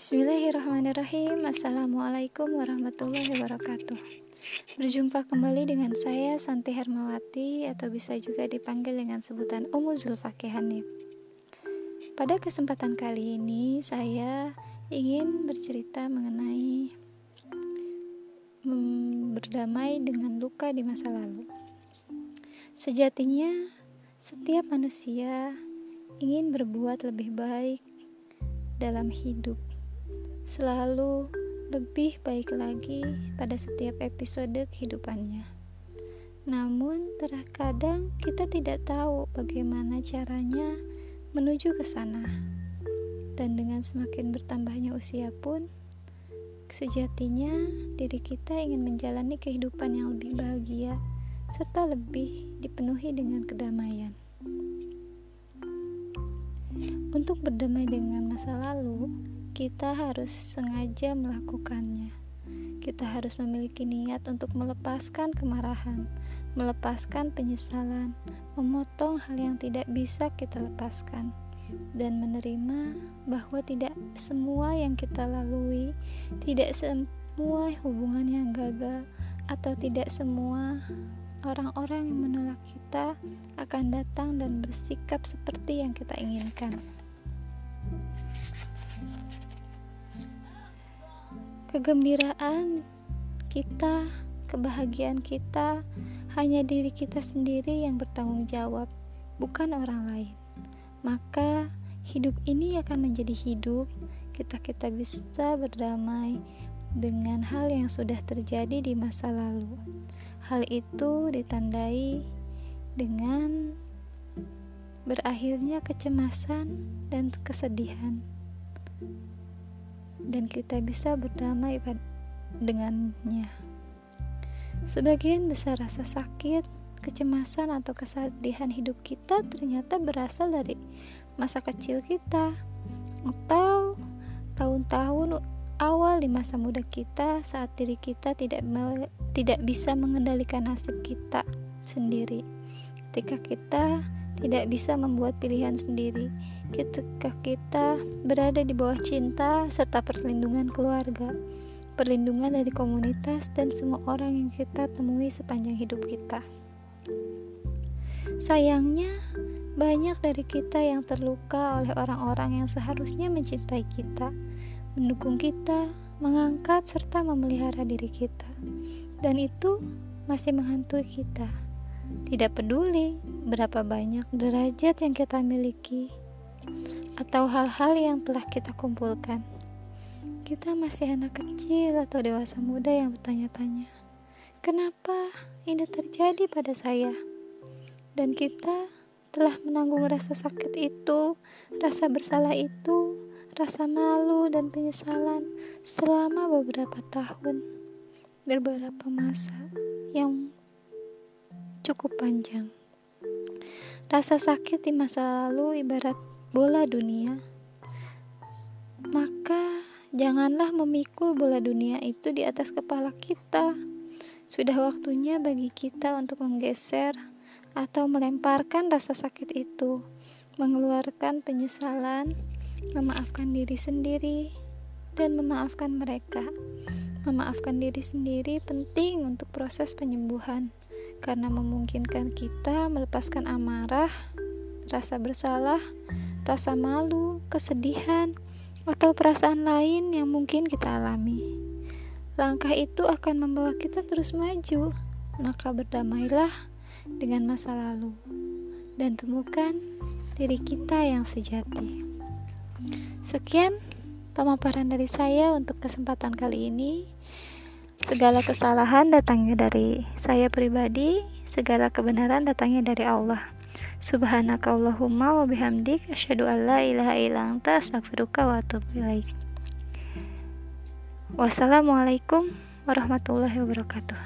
Bismillahirrahmanirrahim. Assalamualaikum warahmatullahi wabarakatuh. Berjumpa kembali dengan saya Santi Hermawati Atau bisa juga dipanggil dengan sebutan Umu Zulfaqih Hanif Pada kesempatan kali ini Saya ingin bercerita mengenai Berdamai dengan luka di masa lalu. Sejatinya Setiap manusia ingin berbuat lebih baik dalam hidup, selalu lebih baik lagi pada setiap episode kehidupannya. Namun, terkadang kita tidak tahu bagaimana caranya menuju ke sana, dan dengan semakin bertambahnya usia pun, sejatinya diri kita ingin menjalani kehidupan yang lebih bahagia serta lebih dipenuhi dengan kedamaian. Untuk berdamai dengan masa lalu, kita harus sengaja melakukannya. Kita harus memiliki niat untuk melepaskan kemarahan, melepaskan penyesalan, memotong hal yang tidak bisa kita lepaskan, dan menerima bahwa tidak semua yang kita lalui, tidak semua hubungan yang gagal, atau tidak semua orang-orang yang menolak kita akan datang dan bersikap seperti yang kita inginkan. Kegembiraan kita, kebahagiaan kita, hanya diri kita sendiri yang bertanggung jawab, bukan orang lain. Maka hidup ini akan menjadi hidup kita kita bisa berdamai dengan hal yang sudah terjadi di masa lalu. Hal itu ditandai dengan berakhirnya kecemasan dan kesedihan dan kita bisa berdamai dengannya. Sebagian besar rasa sakit, kecemasan, atau kesedihan hidup kita ternyata berasal dari masa kecil kita atau tahun-tahun awal di masa muda kita saat diri kita tidak tidak bisa mengendalikan nasib kita sendiri. Ketika kita tidak bisa membuat pilihan sendiri ketika kita berada di bawah cinta serta perlindungan keluarga, perlindungan dari komunitas dan semua orang yang kita temui sepanjang hidup kita. Sayangnya, banyak dari kita yang terluka oleh orang-orang yang seharusnya mencintai kita, mendukung kita, mengangkat serta memelihara diri kita, dan itu masih menghantui kita. Tidak peduli berapa banyak derajat yang kita miliki, atau hal-hal yang telah kita kumpulkan. Kita masih anak kecil atau dewasa muda yang bertanya-tanya, "Kenapa ini terjadi pada saya?" Dan kita telah menanggung rasa sakit itu, rasa bersalah itu, rasa malu dan penyesalan selama beberapa tahun, beberapa masa yang cukup panjang. Rasa sakit di masa lalu ibarat bola dunia, maka janganlah memikul bola dunia itu di atas kepala kita. Sudah waktunya bagi kita untuk menggeser atau melemparkan rasa sakit itu, mengeluarkan penyesalan, memaafkan diri sendiri, dan memaafkan mereka. Memaafkan diri sendiri penting untuk proses penyembuhan karena memungkinkan kita melepaskan amarah, rasa bersalah, rasa malu, kesedihan, atau perasaan lain yang mungkin kita alami. Langkah itu akan membawa kita terus maju, maka berdamailah dengan masa lalu dan temukan diri kita yang sejati. Sekian pemaparan dari saya untuk kesempatan kali ini. Segala kesalahan datangnya dari saya pribadi, segala kebenaran datangnya dari Allah. Subhanakallahumma wa bihamdik asyhadu an la ilaha illa anta astaghfiruka wa atubu. Wassalamualaikum warahmatullahi wabarakatuh.